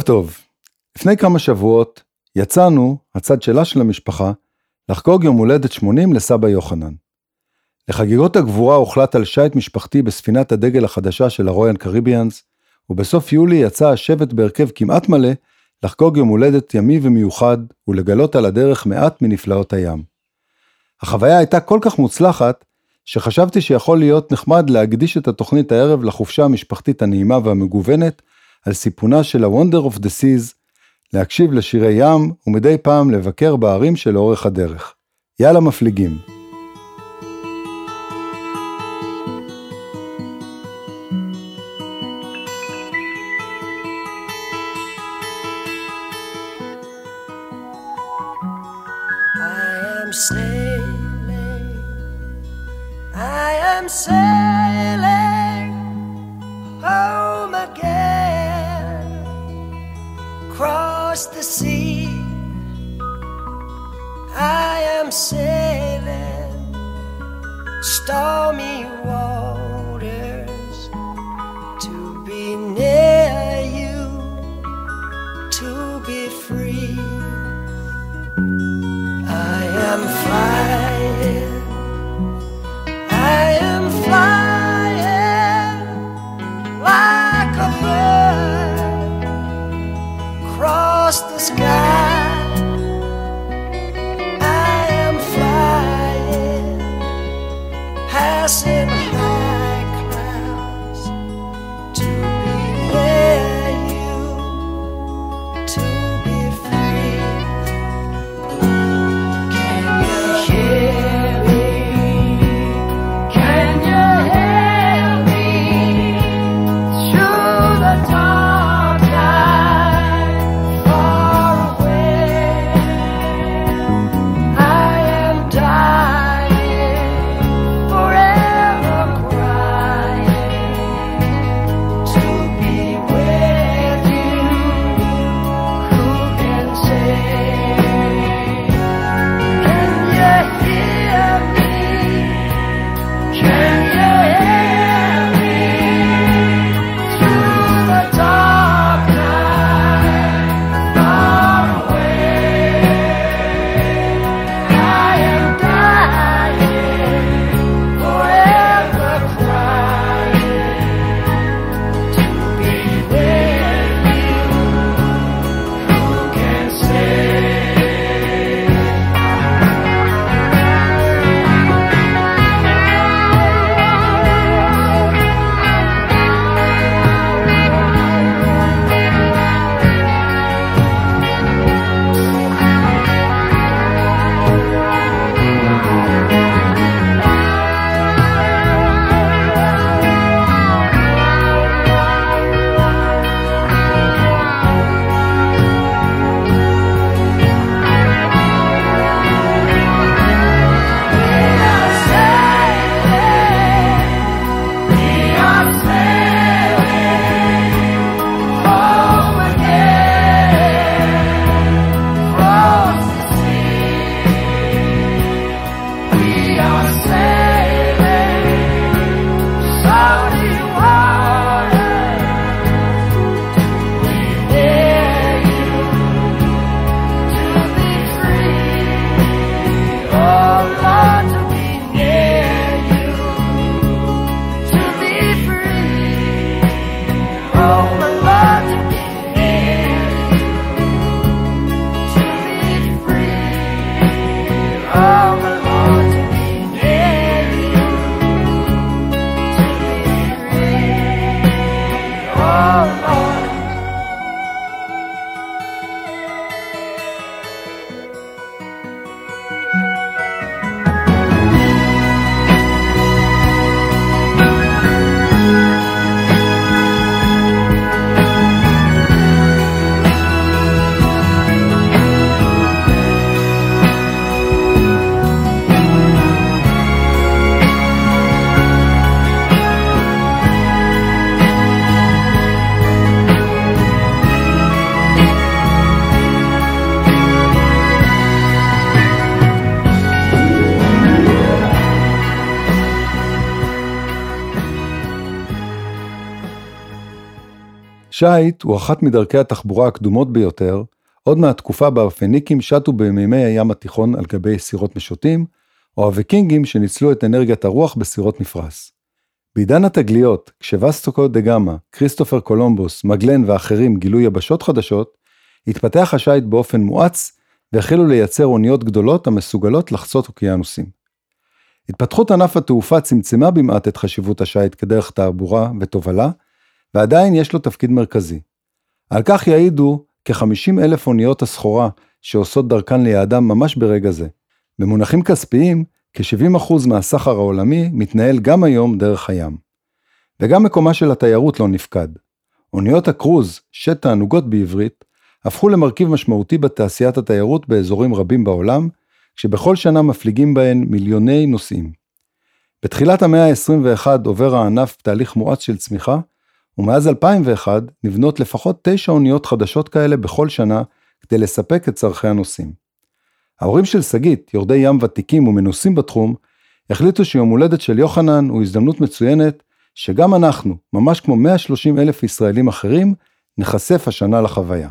ערב טוב. לפני כמה שבועות יצאנו, הצד שלה של המשפחה, לחגוג יום הולדת 80 לסבא יוחנן. לחגיגות הגבורה הוחלט על שיט משפחתי בספינת הדגל החדשה של הרויאן קריביאנס, ובסוף יולי יצא השבט בהרכב כמעט מלא לחגוג יום הולדת ימי ומיוחד ולגלות על הדרך מעט מנפלאות הים. החוויה הייתה כל כך מוצלחת, שחשבתי שיכול להיות נחמד להקדיש את התוכנית הערב לחופשה המשפחתית הנעימה והמגוונת, על סיפונה של ה-Wonder of the Seas, להקשיב לשירי ים ומדי פעם לבקר בערים שלאורך הדרך. יאללה מפליגים. sailing across the sea. I am sailing stormy waters to be near you, to be free. I am flying. שיט הוא אחת מדרכי התחבורה הקדומות ביותר, עוד מהתקופה בה הפניקים שטו במימי הים התיכון על גבי סירות משוטים, או הוויקינגים שניצלו את אנרגיית הרוח בסירות מפרש. בעידן התגליות, כשווסקו דה גמא, כריסטופר קולומבוס, מגלן ואחרים גילו יבשות חדשות, התפתח השיט באופן מואץ והחלו לייצר אוניות גדולות המסוגלות לחצות אוקיינוסים. התפתחות ענף התעופה צמצמה במעט את חשיבות השיט כדרך תעבורה ותובלה, ועדיין יש לו תפקיד מרכזי. על כך יעידו כ-50 אלף אוניות הסחורה שעושות דרכן ליעדם ממש ברגע זה. במונחים כספיים, כ-70% מהסחר העולמי מתנהל גם היום דרך הים. וגם מקומה של התיירות לא נפקד. אוניות הקרוז, שט תענוגות בעברית, הפכו למרכיב משמעותי בתעשיית התיירות באזורים רבים בעולם, כשבכל שנה מפליגים בהן מיליוני נוסעים. בתחילת המאה ה-21 עובר הענף תהליך מואץ של צמיחה, ומאז 2001 נבנות לפחות תשע אוניות חדשות כאלה בכל שנה כדי לספק את צורכי הנוסעים. ההורים של שגית, יורדי ים ותיקים ומנוסים בתחום, החליטו שיום הולדת של יוחנן הוא הזדמנות מצוינת שגם אנחנו, ממש כמו 130 אלף ישראלים אחרים, נחשף השנה לחוויה.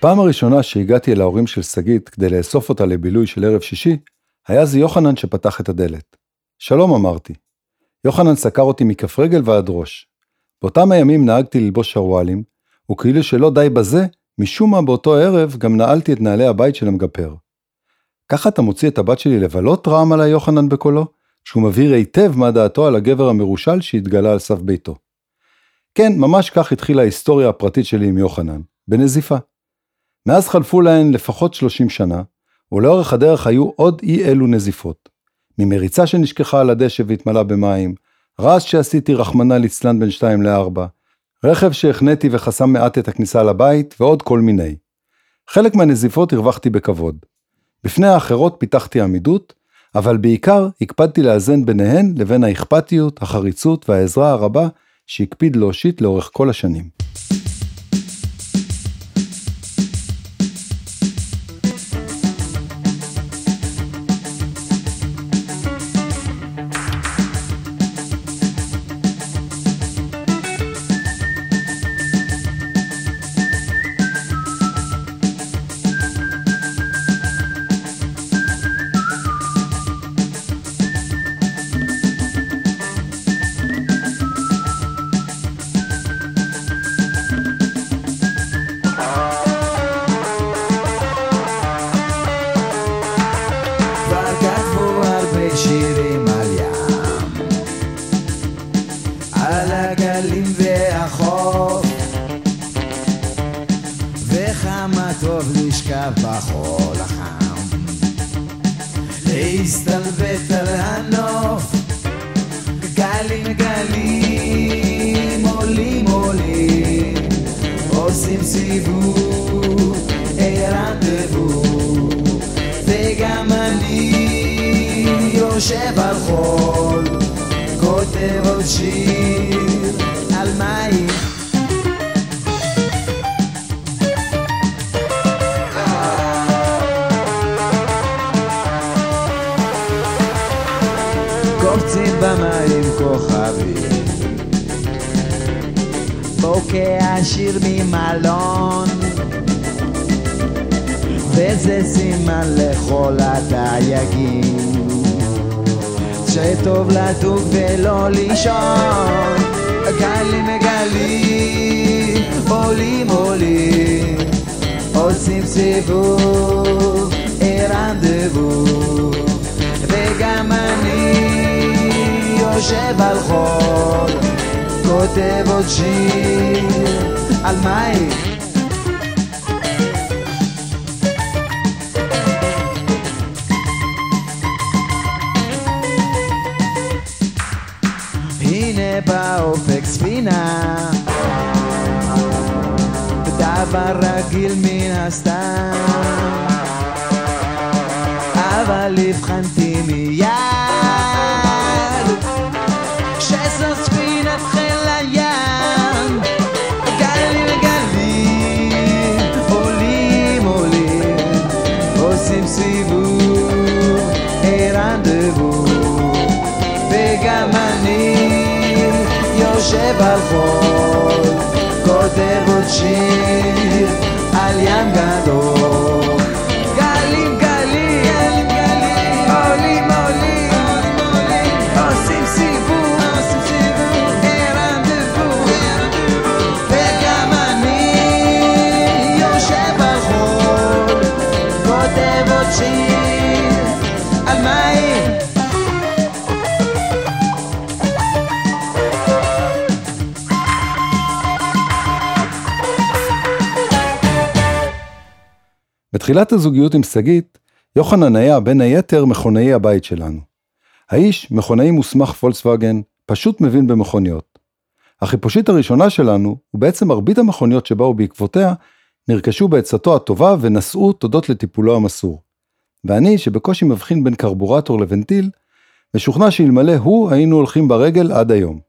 בפעם הראשונה שהגעתי אל ההורים של שגית כדי לאסוף אותה לבילוי של ערב שישי, היה זה יוחנן שפתח את הדלת. שלום אמרתי. יוחנן סקר אותי מכף רגל ועד ראש. באותם הימים נהגתי ללבוש שרוואלים, וכאילו שלא די בזה, משום מה באותו ערב גם נעלתי את נעלי הבית של המגפר. ככה אתה מוציא את הבת שלי לבלות? רעם עלי יוחנן בקולו, שהוא מבהיר היטב מה דעתו על הגבר המרושל שהתגלה על סף ביתו. כן, ממש כך התחילה ההיסטוריה הפרטית שלי עם יוחנן, בנזיפה. מאז חלפו להן לפחות 30 שנה, ולאורך הדרך היו עוד אי אלו נזיפות. ממריצה שנשכחה על הדשא והתמלאה במים, רעש שעשיתי רחמנא ליצלן בין 2 ל-4, רכב שהחניתי וחסם מעט את הכניסה לבית, ועוד כל מיני. חלק מהנזיפות הרווחתי בכבוד. בפני האחרות פיתחתי עמידות, אבל בעיקר הקפדתי לאזן ביניהן לבין האכפתיות, החריצות והעזרה הרבה שהקפיד להושיט לאורך כל השנים. ולא לישון גלים גלים עולים עולים. עושים סיבוב רנדבו וגם אני יושב על חול כותב עוד שיר על מים ספינה דבר רגיל מן הסתם. אבל הבחנתי מיד שזו ספינת חיל הים. גלים גלים עולים עולים עושים סיבוב רנדבו וגם יושב על חול, כותב עוד שיר על ים גדול. בתחילת הזוגיות עם שגית, יוחנן היה בין היתר מכונאי הבית שלנו. האיש, מכונאי מוסמך פולקסווגן, פשוט מבין במכוניות. החיפושית הראשונה שלנו, ובעצם מרבית המכוניות שבאו בעקבותיה, נרכשו בעצתו הטובה ונסעו תודות לטיפולו המסור. ואני, שבקושי מבחין בין קרבורטור לוונטיל, משוכנע שאלמלא הוא היינו הולכים ברגל עד היום.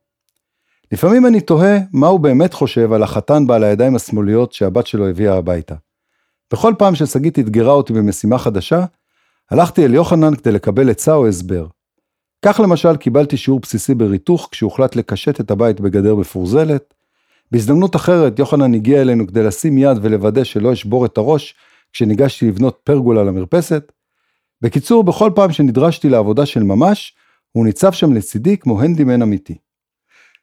לפעמים אני תוהה מה הוא באמת חושב על החתן בעל הידיים השמאליות שהבת שלו הביאה הביתה. בכל פעם ששגית אתגרה אותי במשימה חדשה, הלכתי אל יוחנן כדי לקבל עצה או הסבר. כך למשל קיבלתי שיעור בסיסי בריתוך כשהוחלט לקשט את הבית בגדר מפורזלת. בהזדמנות אחרת יוחנן הגיע אלינו כדי לשים יד ולוודא שלא אשבור את הראש כשניגשתי לבנות פרגולה למרפסת. בקיצור, בכל פעם שנדרשתי לעבודה של ממש, הוא ניצב שם לצידי כמו הנדימן אמיתי.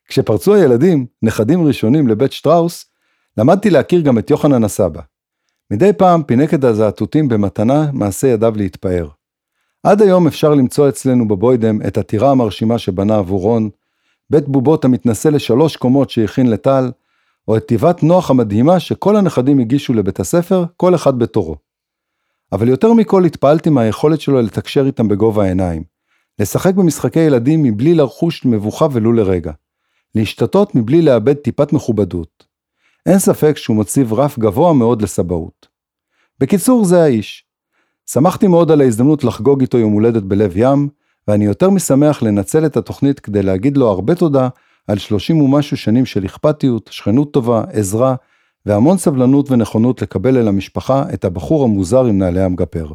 כשפרצו הילדים, נכדים ראשונים לבית שטראוס, למדתי להכיר גם את יוחנן הסבא. מדי פעם פינק את הזעתותים במתנה מעשה ידיו להתפאר. עד היום אפשר למצוא אצלנו בבוידם את הטירה המרשימה שבנה עבור רון, בית בובות המתנשא לשלוש קומות שהכין לטל, או את תיבת נוח המדהימה שכל הנכדים הגישו לבית הספר, כל אחד בתורו. אבל יותר מכל התפעלתי מהיכולת שלו לתקשר איתם בגובה העיניים. לשחק במשחקי ילדים מבלי לחוש מבוכה ולו לרגע. להשתתות מבלי לאבד טיפת מכובדות. אין ספק שהוא מציב רף גבוה מאוד לסבאות. בקיצור, זה האיש. שמחתי מאוד על ההזדמנות לחגוג איתו יום הולדת בלב ים, ואני יותר משמח לנצל את התוכנית כדי להגיד לו הרבה תודה על 30 ומשהו שנים של אכפתיות, שכנות טובה, עזרה, והמון סבלנות ונכונות לקבל אל המשפחה את הבחור המוזר עם נעלי המגפר.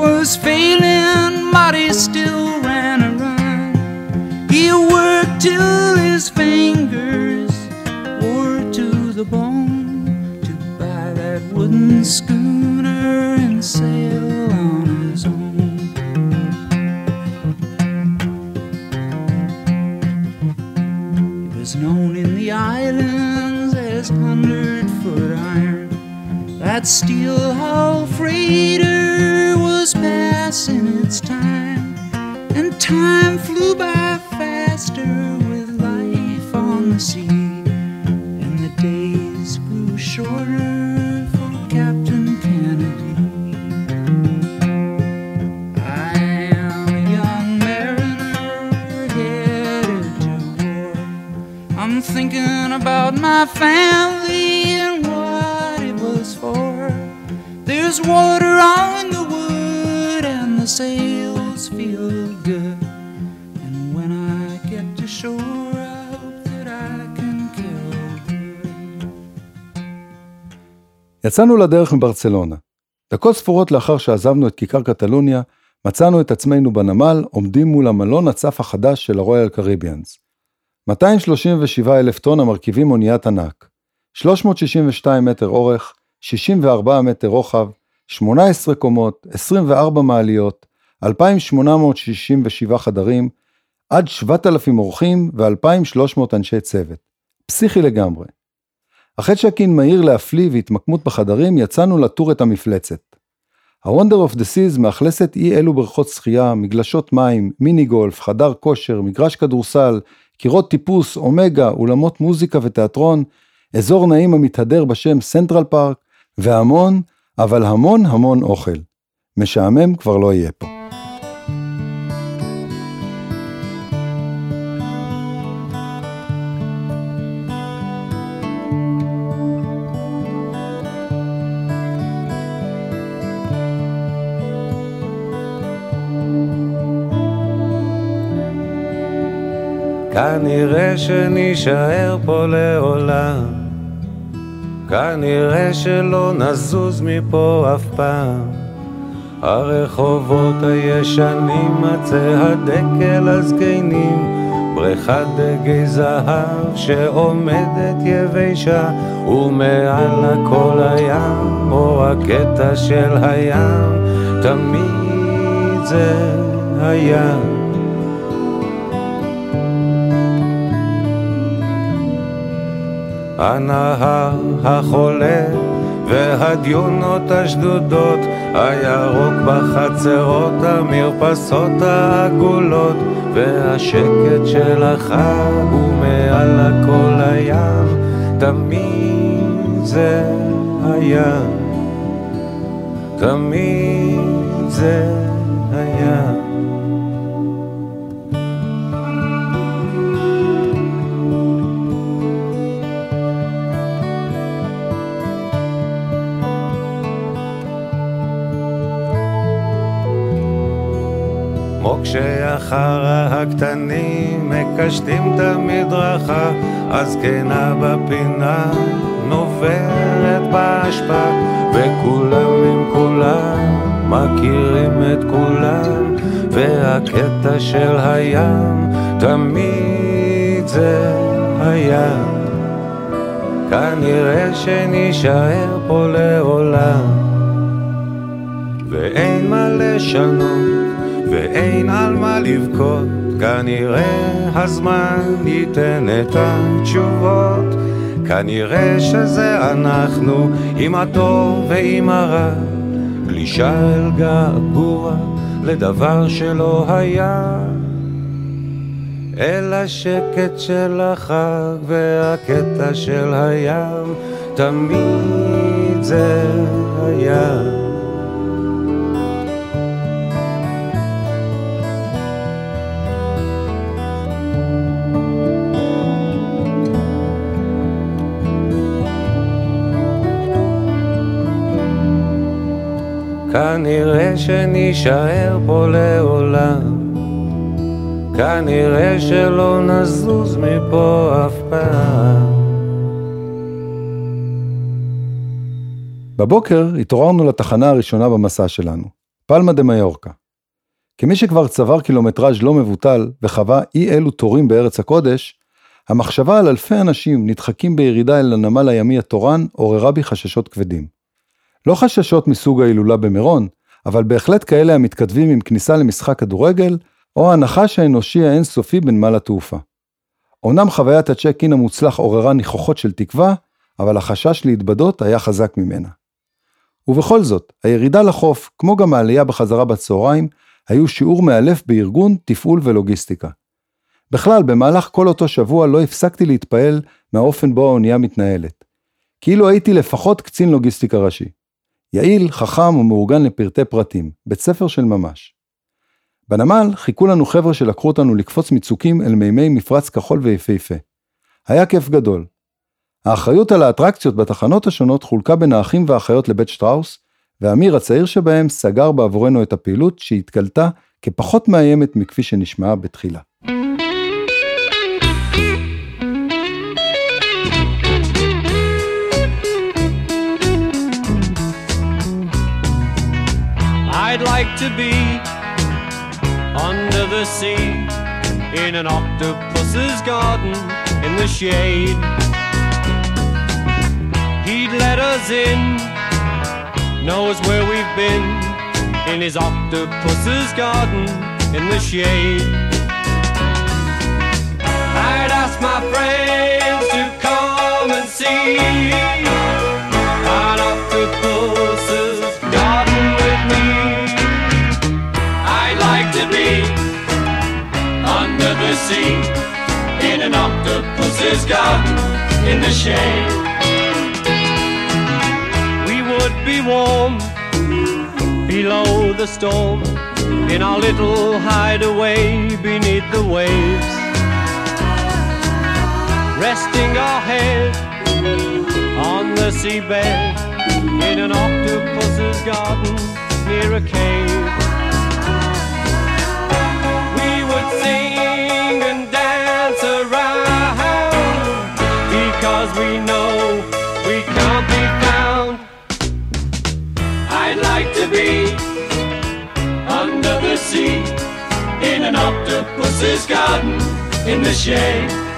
Was failing, he still ran a run. He worked till his fingers wore to the bone to buy that wooden schooner and sail on his own. He was known in the islands as Hundred Foot Iron. That steel hull freighter time flew by faster with life on the sea, and the days grew shorter for Captain Kennedy. I am a young mariner headed to war. I'm thinking about my family יצאנו לדרך מברצלונה. דקות ספורות לאחר שעזבנו את כיכר קטלוניה, מצאנו את עצמנו בנמל עומדים מול המלון הצף החדש של הרויאל קריביאנס. 237 אלף טון המרכיבים אוניית ענק. 362 מטר אורך, 64 מטר רוחב, 18 קומות, 24 מעליות, 2,867 חדרים, עד 7,000 אורחים ו-2,300 אנשי צוות. פסיכי לגמרי. אחרי צ'קין מהיר להפליא והתמקמות בחדרים, יצאנו לתור את המפלצת. ה-Wonder of the Seas מאכלסת אי אלו בריכות שחייה, מגלשות מים, מיני גולף, חדר כושר, מגרש כדורסל, קירות טיפוס, אומגה, אולמות מוזיקה ותיאטרון, אזור נעים המתהדר בשם סנטרל פארק, והמון, אבל המון המון אוכל. משעמם כבר לא יהיה פה. שנישאר פה לעולם, כנראה שלא נזוז מפה אף פעם. הרחובות הישנים, עצי הדקל הזקנים, בריכת דגי זהב שעומדת יבשה, ומעל הכל הים, או הקטע של הים, תמיד זה היה. הנהר החולה והדיונות השדודות, הירוק בחצרות, המרפסות העגולות, והשקט של החג ומעל הכל הים, תמיד זה היה. תמיד זה החרא הקטנים מקשטים את המדרכה, הזקנה בפינה נוברת באשפה, וכולם עם כולם מכירים את כולם, והקטע של הים תמיד זה היה. כנראה שנישאר פה לעולם, ואין מה לשנות. ואין על מה לבכות, כנראה הזמן ייתן את התשובות. כנראה שזה אנחנו, עם הטוב ועם הרע, גלישה אל געגוע לדבר שלא היה. אל השקט של החג והקטע של הים, תמיד זה היה. כנראה שנישאר פה לעולם, כנראה שלא נזוז מפה אף פעם. בבוקר התעוררנו לתחנה הראשונה במסע שלנו, פלמה דה מיורקה. כמי שכבר צבר קילומטראז' לא מבוטל וחווה אי אלו תורים בארץ הקודש, המחשבה על אלפי אנשים נדחקים בירידה אל הנמל הימי התורן עוררה בי חששות כבדים. לא חששות מסוג ההילולה במירון, אבל בהחלט כאלה המתכתבים עם כניסה למשחק כדורגל, או הנחש האנושי האינסופי בנמל התעופה. אמנם חוויית הצ'ק אין המוצלח עוררה ניחוחות של תקווה, אבל החשש להתבדות היה חזק ממנה. ובכל זאת, הירידה לחוף, כמו גם העלייה בחזרה בצהריים, היו שיעור מאלף בארגון, תפעול ולוגיסטיקה. בכלל, במהלך כל אותו שבוע לא הפסקתי להתפעל מהאופן בו האונייה מתנהלת. כאילו הייתי לפחות קצין לוגיסטיקה ראשי. יעיל, חכם ומאורגן לפרטי פרטים, בית ספר של ממש. בנמל חיכו לנו חבר'ה שלקחו אותנו לקפוץ מצוקים אל מימי מפרץ כחול ויפהפה. היה כיף גדול. האחריות על האטרקציות בתחנות השונות חולקה בין האחים והאחיות לבית שטראוס, ואמיר הצעיר שבהם סגר בעבורנו את הפעילות שהתגלתה כפחות מאיימת מכפי שנשמעה בתחילה. To be under the sea in an octopus's garden in the shade. He'd let us in, knows where we've been in his octopus's garden in the shade. I'd ask my friends to come and see in an octopus's garden in the shade. We would be warm below the storm in our little hideaway beneath the waves, resting our head on the seabed in an octopus's garden near a cave. Because we know we can't be found. I'd like to be under the sea in an octopus's garden in the shade.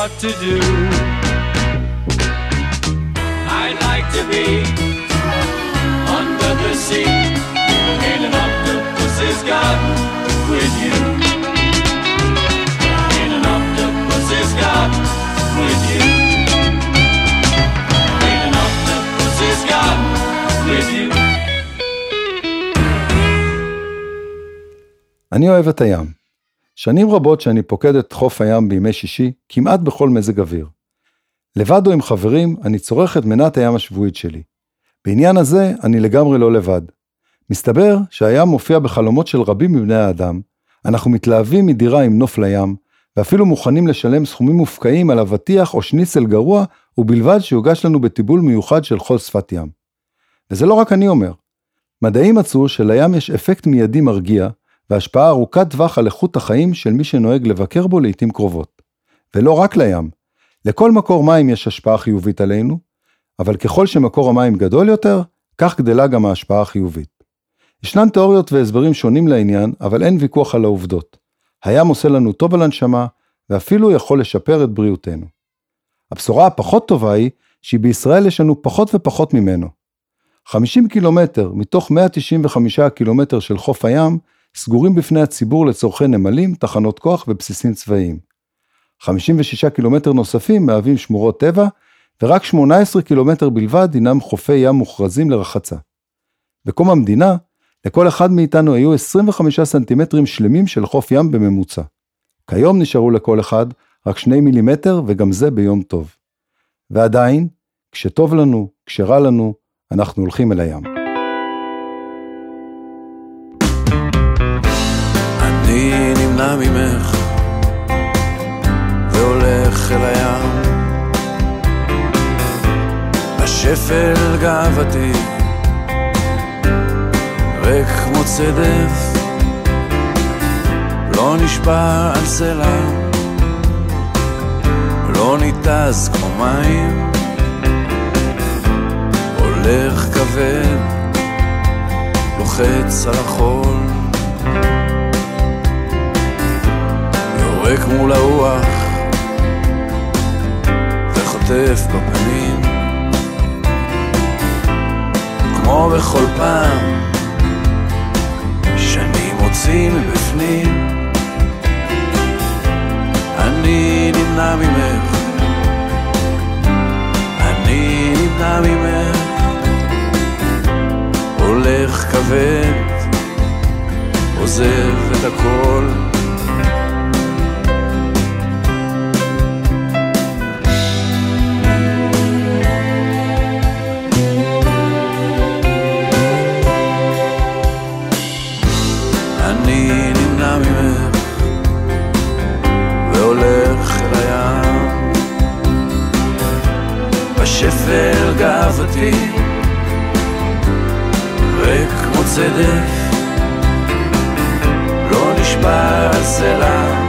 what to do. I'd like to be under the sea in an octopus's garden with you. In an octopus's garden with you. In an octopus's garden with you. אני אוהב את הים. שנים רבות שאני פוקד את חוף הים בימי שישי, כמעט בכל מזג אוויר. לבד או עם חברים, אני צורך את מנת הים השבועית שלי. בעניין הזה, אני לגמרי לא לבד. מסתבר שהים מופיע בחלומות של רבים מבני האדם, אנחנו מתלהבים מדירה עם נוף לים, ואפילו מוכנים לשלם סכומים מופקעים על אבטיח או שניצל גרוע, ובלבד שיוגש לנו בטיבול מיוחד של חול שפת ים. וזה לא רק אני אומר. מדעים מצאו שלים יש אפקט מיידי מרגיע, והשפעה ארוכת טווח על איכות החיים של מי שנוהג לבקר בו לעתים קרובות. ולא רק לים. לכל מקור מים יש השפעה חיובית עלינו, אבל ככל שמקור המים גדול יותר, כך גדלה גם ההשפעה החיובית. ישנן תיאוריות והסברים שונים לעניין, אבל אין ויכוח על העובדות. הים עושה לנו טוב על הנשמה, ואפילו יכול לשפר את בריאותנו. הבשורה הפחות טובה היא, שבישראל יש לנו פחות ופחות ממנו. 50 קילומטר מתוך 195 קילומטר של חוף הים, סגורים בפני הציבור לצורכי נמלים, תחנות כוח ובסיסים צבאיים. 56 קילומטר נוספים מהווים שמורות טבע, ורק 18 קילומטר בלבד הינם חופי ים מוכרזים לרחצה. בקום המדינה, לכל אחד מאיתנו היו 25 סנטימטרים שלמים של חוף ים בממוצע. כיום נשארו לכל אחד רק 2 מילימטר, וגם זה ביום טוב. ועדיין, כשטוב לנו, כשרע לנו, אנחנו הולכים אל הים. נמנע ממך והולך אל הים. בשפל גאוותי ריק כמו צדף לא נשבע על סלע. לא ניתז כמו מים הולך כבד לוחץ על החול יורק מול הרוח וחוטף בפנים. כמו בכל פעם שאני מוציא מבפנים אני נמנע ממך. אני נמנע ממך. הולך כבד עוזב את הכל גאוותי ריק כמו צדף לא נשבע על סלע.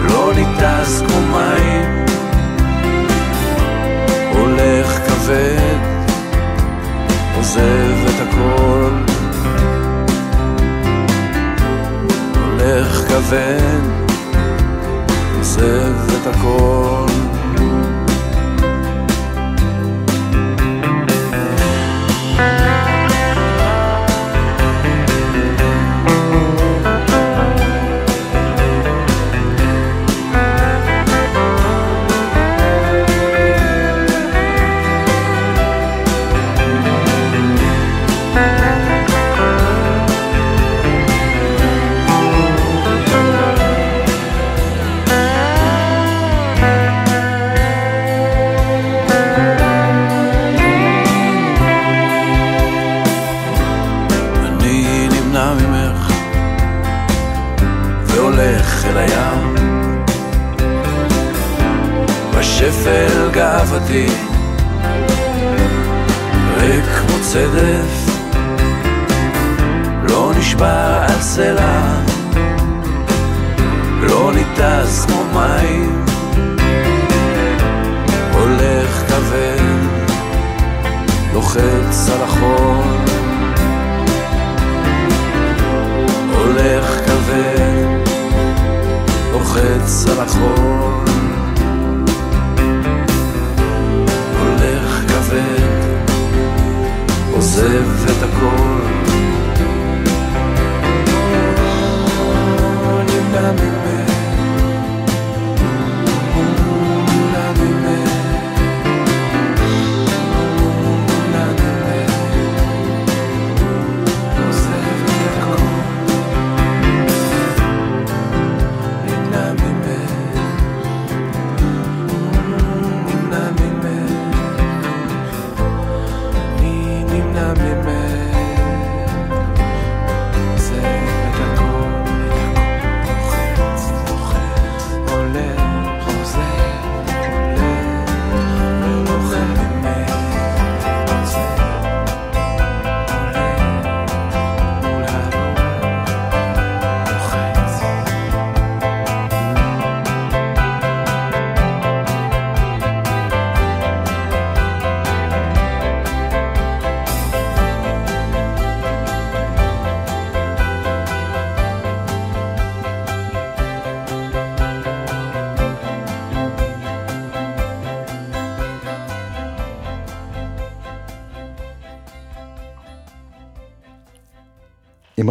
לא ניתז כמו מים. הולך כבד. עוזב את הכל. הולך כבד. עוזב את הכל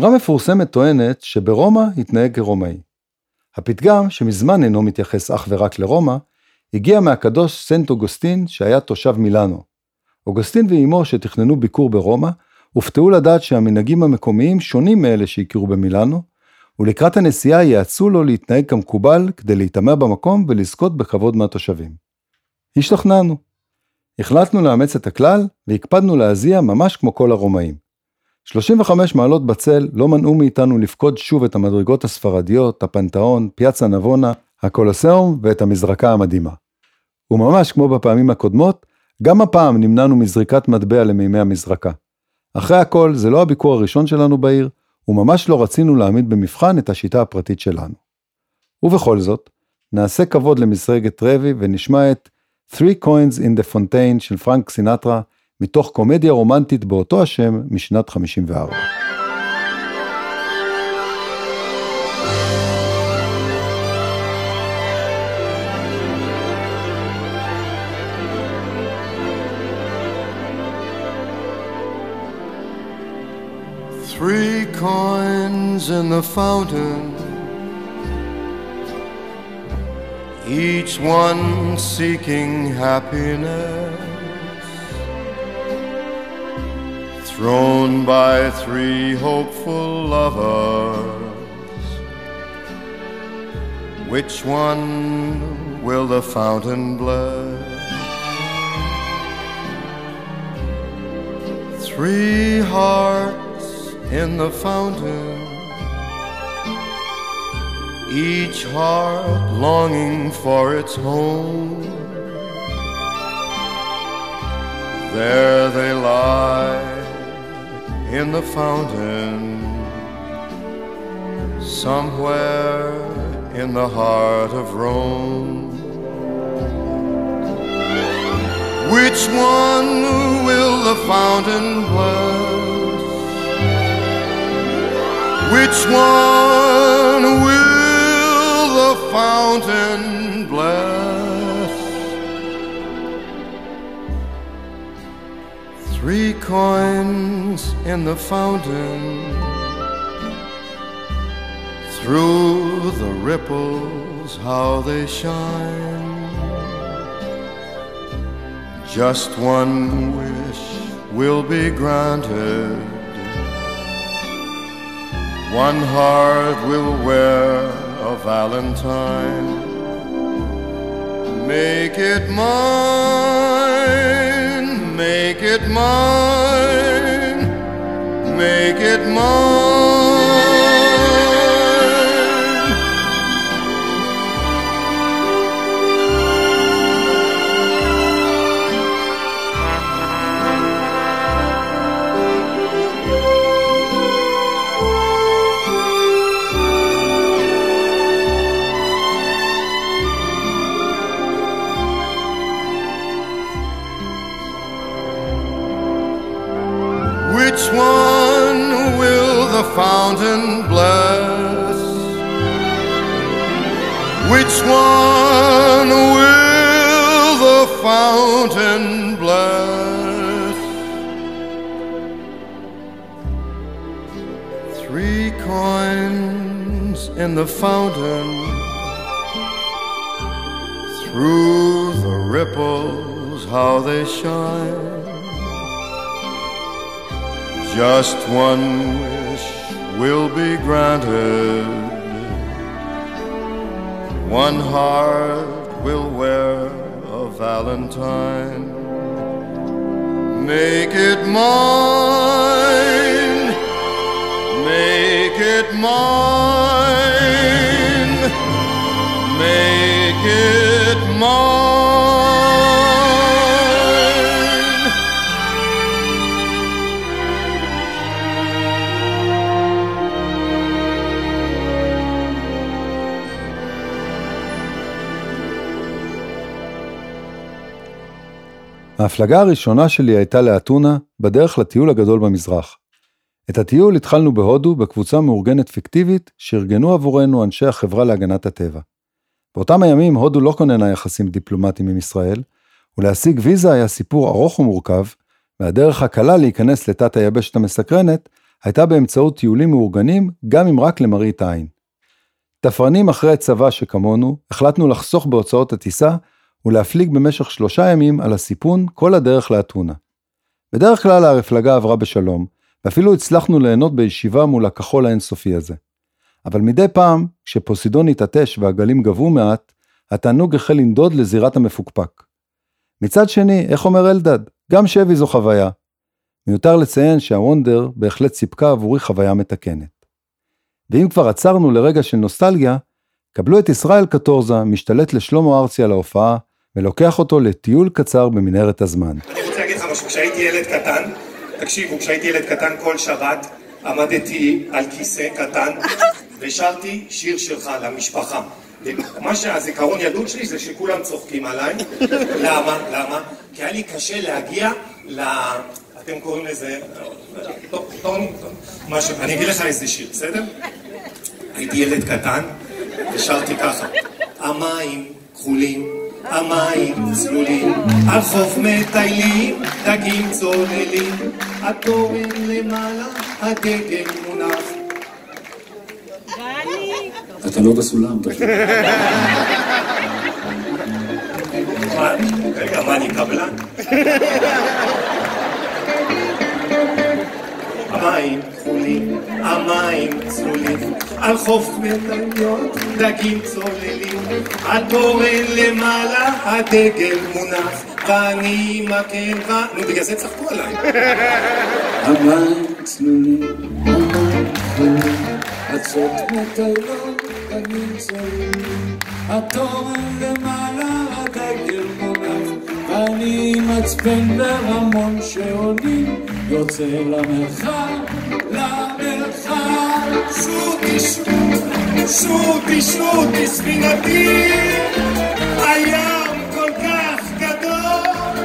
אמרה מפורסמת טוענת שברומא התנהג כרומאי. הפתגם, שמזמן אינו מתייחס אך ורק לרומא, הגיע מהקדוש סנט אוגוסטין שהיה תושב מילאנו. אוגוסטין ואימו שתכננו ביקור ברומא, הופתעו לדעת שהמנהגים המקומיים שונים מאלה שהכירו במילאנו, ולקראת הנסיעה יעצו לו להתנהג כמקובל כדי להתעמר במקום ולזכות בכבוד מהתושבים. השתכנענו. החלטנו לאמץ את הכלל והקפדנו להזיע ממש כמו כל הרומאים. 35 מעלות בצל לא מנעו מאיתנו לפקוד שוב את המדרגות הספרדיות, הפנתאון, פיאצה נבונה, הקולוסיאום ואת המזרקה המדהימה. וממש כמו בפעמים הקודמות, גם הפעם נמנענו מזריקת מטבע למימי המזרקה. אחרי הכל, זה לא הביקור הראשון שלנו בעיר, וממש לא רצינו להעמיד במבחן את השיטה הפרטית שלנו. ובכל זאת, נעשה כבוד למסרגת רבי ונשמע את Three Coins in the Fontaine של פרנק סינטרה, מתוך קומדיה רומנטית באותו השם משנת 54. Three coins in the fountain, each one seeking happiness, thrown by three hopeful lovers. Which one will the fountain bless? Three hearts in the fountain, each heart longing for its home. There they lie in the fountain, somewhere in the heart of Rome. Which one will the fountain bless? Which one will the fountain bless? Three coins in the fountain, through the ripples, how they shine. Just one wish will be granted. One heart will wear a valentine. Make it mine, make it mine, make it fountain bless? Which one will the fountain bless? Three coins in the fountain Through the ripples how they shine just one wish will be granted. One heart will wear a valentine. Make it mine. Make it mine. Make it mine. ההפלגה הראשונה שלי הייתה לאתונה, בדרך לטיול הגדול במזרח. את הטיול התחלנו בהודו בקבוצה מאורגנת פיקטיבית שארגנו עבורנו אנשי החברה להגנת הטבע. באותם הימים הודו לא כוננה יחסים דיפלומטיים עם ישראל, ולהשיג ויזה היה סיפור ארוך ומורכב, והדרך הקלה להיכנס לתת היבשת המסקרנת הייתה באמצעות טיולים מאורגנים, גם אם רק למראית עין. תפרנים אחרי צבא שכמונו, החלטנו לחסוך בהוצאות הטיסה ולהפליג במשך שלושה ימים על הסיפון כל הדרך לאתונה. בדרך כלל ההפלגה עברה בשלום, ואפילו הצלחנו ליהנות בישיבה מול הכחול האינסופי הזה. אבל מדי פעם, כשפוסידון התעטש והגלים גבו מעט, התענוג החל לנדוד לזירת המפוקפק. מצד שני, איך אומר אלדד? גם שבי זו חוויה. מיותר לציין שהוונדר בהחלט סיפקה עבורי חוויה מתקנת. ואם כבר עצרנו לרגע של נוסטלגיה, קבלו את ישראל קטורזה משתלט לשלמה ארצי על ההופעה, ולוקח אותו לטיול קצר במנהרת הזמן. אני רוצה להגיד לך משהו, כשהייתי ילד קטן, תקשיבו, כשהייתי ילד קטן כל שבת עמדתי על כיסא קטן ושרתי שיר שלך למשפחה. מה שהזיכרון ילדות שלי זה שכולם צוחקים עליי. למה? למה? כי היה לי קשה להגיע ל... אתם קוראים לזה... טוב, טוב, טוב, משהו. אני אגיד לך איזה שיר, בסדר? הייתי ילד קטן ושרתי ככה. המים כחולים, המים צלולים, על חוף מטיילים, דגים צוללים, התורן למעלה, הדגל מונח. אתה לא בסולם, אתה מה, רגע, מה, אני קבלן? המים כחולים, המים צלולים, על חוף מטליות, דגים צוללים, התורן למעלה, הדגל מונח, ואני מקל ו... נו, בגלל זה צחקו עליי. המים צלולים, המים כחולים, עצות מטיילות, דגים צוללים, התורן למעלה, ואני מצפן ברמון שעולים, יוצא למרחב, למרחב. שוטי שוטי, שוטי שוטי ספינתי, הים כל כך גדול,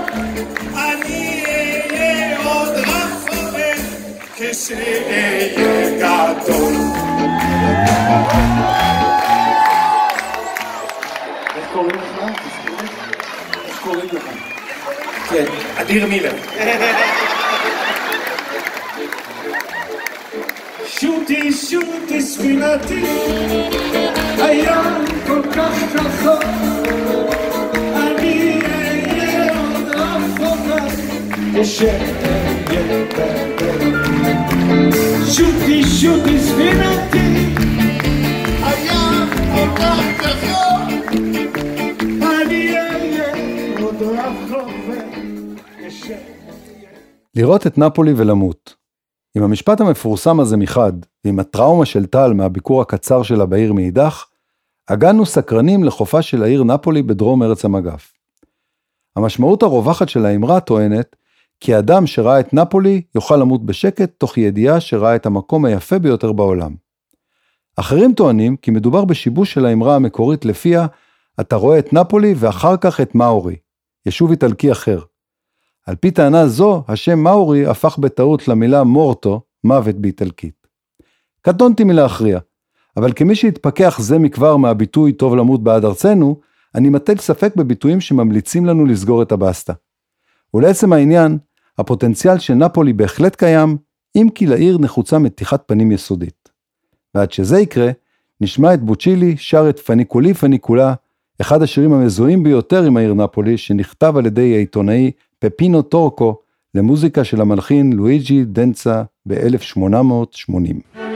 אני אהיה עוד רחוק כשאהיה גדול. אדיר מילר. שוטי שוטי ספינתי, הים כל כך רחוק, אני אהיה עוד רחוקה, כשאהיה גדול. שוטי שוטי ספינתי, הים כל כך רחוק, לראות את נפולי ולמות. עם המשפט המפורסם הזה מחד, ועם הטראומה של טל מהביקור הקצר שלה בעיר מאידך, הגענו סקרנים לחופה של העיר נפולי בדרום ארץ המגף. המשמעות הרווחת של האמרה טוענת כי אדם שראה את נפולי יוכל למות בשקט תוך ידיעה שראה את המקום היפה ביותר בעולם. אחרים טוענים כי מדובר בשיבוש של האמרה המקורית לפיה אתה רואה את נפולי ואחר כך את מאורי, יישוב איטלקי אחר. על פי טענה זו, השם מאורי הפך בטעות למילה מורטו, מוות באיטלקית. קטונתי מלהכריע, אבל כמי שהתפכח זה מכבר מהביטוי טוב למות בעד ארצנו, אני מטיל ספק בביטויים שממליצים לנו לסגור את הבסטה. ולעצם העניין, הפוטנציאל של נפולי בהחלט קיים, אם כי לעיר נחוצה מתיחת פנים יסודית. ועד שזה יקרה, נשמע את בוצ'ילי שר את פניקולי פניקולה, אחד השירים המזוהים ביותר עם העיר נפולי, שנכתב על ידי העיתונאי פפינו טורקו, למוזיקה של המלחין לואיג'י דנצה ב-1880.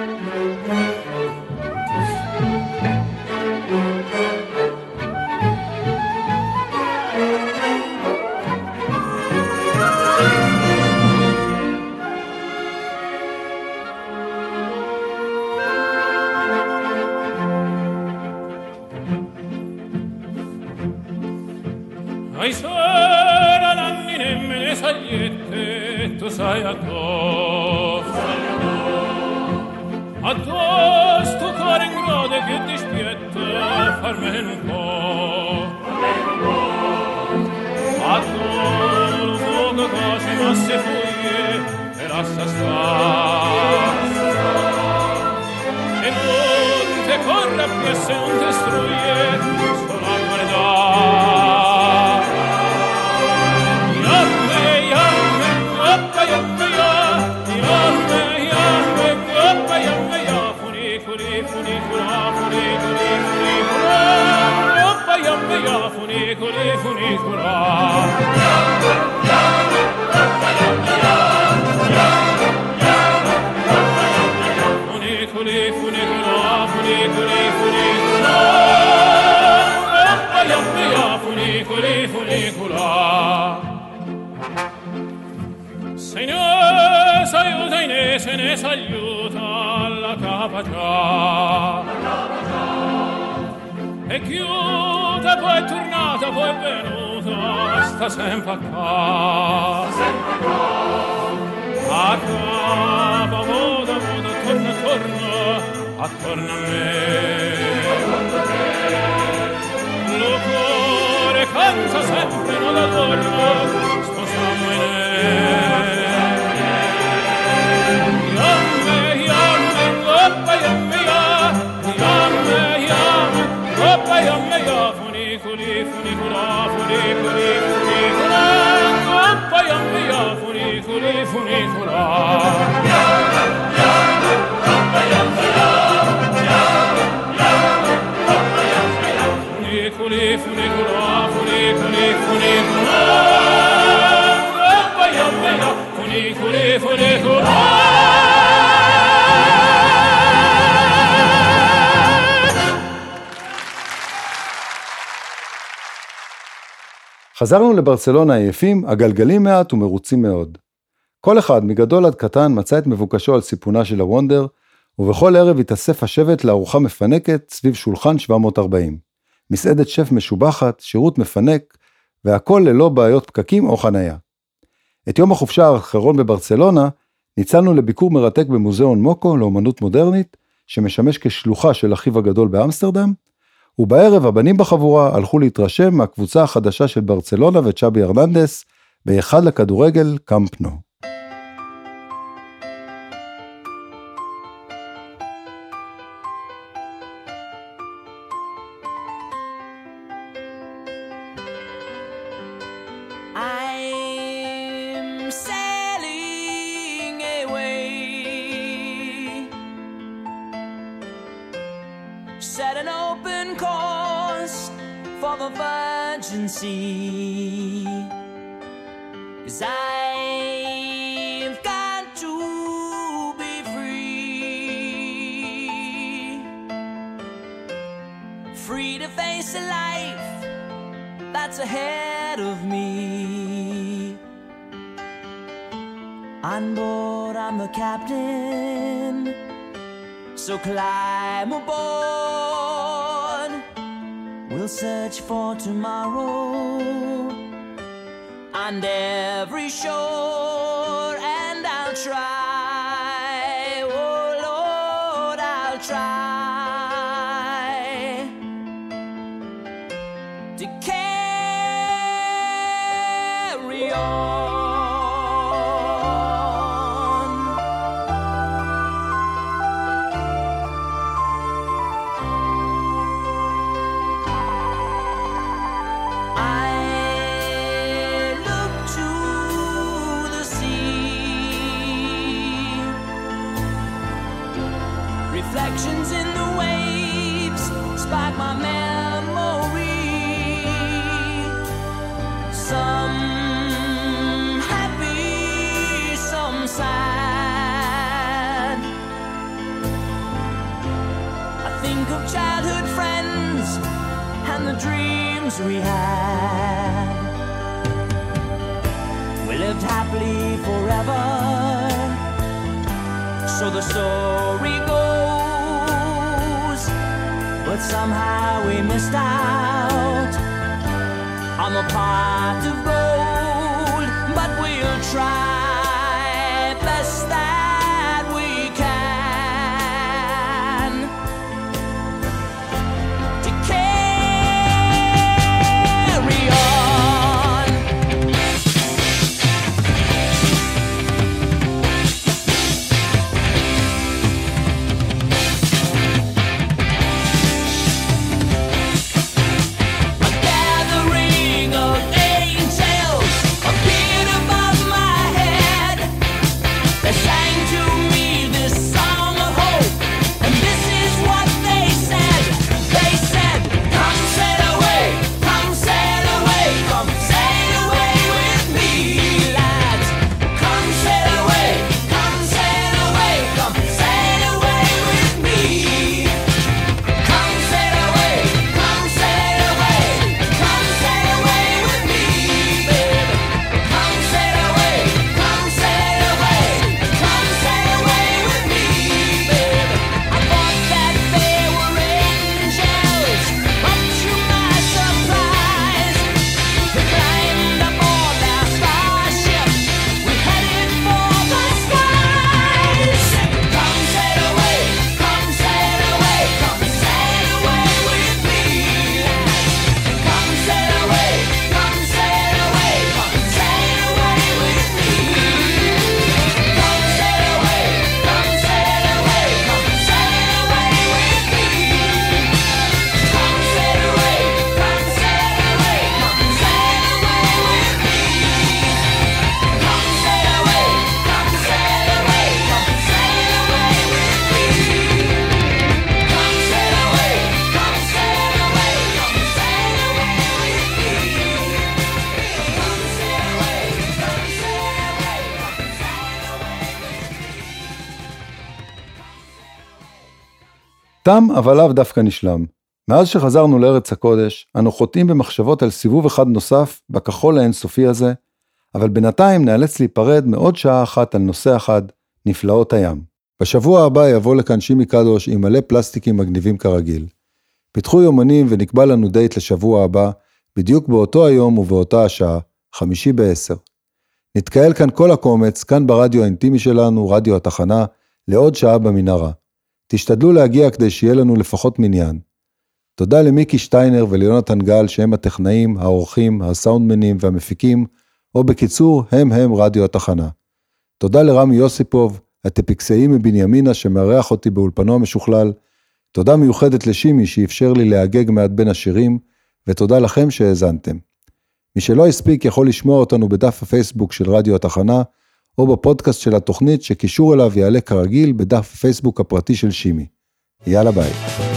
sta sempre a casa. Sta sempre a casa. A capo, moda, moda, torna, torna, attorno a me. Lo cuore canta sempre, non adorna, חזרנו לברצלונה עייפים, הגלגלים מעט ומרוצים מאוד. כל אחד, מגדול עד קטן, מצא את מבוקשו על סיפונה של הוונדר, ובכל ערב התאסף השבט לארוחה מפנקת סביב שולחן 740. מסעדת שף משובחת, שירות מפנק, והכל ללא בעיות פקקים או חניה. את יום החופשה האחרון בברצלונה, ניצלנו לביקור מרתק במוזיאון מוקו לאומנות מודרנית, שמשמש כשלוחה של אחיו הגדול באמסטרדם, ובערב הבנים בחבורה הלכו להתרשם מהקבוצה החדשה של ברצלונה וצ'אבי ארננדס, בהיכל הכדורגל קאמפ תם אבל לאו דווקא נשלם. מאז שחזרנו לארץ הקודש, אנו חוטאים במחשבות על סיבוב אחד נוסף בכחול האינסופי הזה, אבל בינתיים נאלץ להיפרד מעוד שעה אחת על נושא אחד, נפלאות הים. בשבוע הבא יבוא לכאן שימי קדוש עם מלא פלסטיקים מגניבים כרגיל. פיתחו יומנים ונקבע לנו דייט לשבוע הבא, בדיוק באותו היום ובאותה השעה, חמישי בעשר. נתקהל כאן כל הקומץ, כאן ברדיו האינטימי שלנו, רדיו התחנה, לעוד שעה במנהרה. תשתדלו להגיע כדי שיהיה לנו לפחות מניין. תודה למיקי שטיינר וליונתן גל שהם הטכנאים, העורכים, הסאונדמנים והמפיקים, או בקיצור, הם הם רדיו התחנה. תודה לרמי יוסיפוב, הטפיקסאי מבנימינה שמארח אותי באולפנו המשוכלל. תודה מיוחדת לשימי שאפשר לי להגג מעט בין השירים, ותודה לכם שהאזנתם. מי שלא הספיק יכול לשמוע אותנו בדף הפייסבוק של רדיו התחנה, או בפודקאסט של התוכנית שקישור אליו יעלה כרגיל בדף הפייסבוק הפרטי של שימי. יאללה ביי.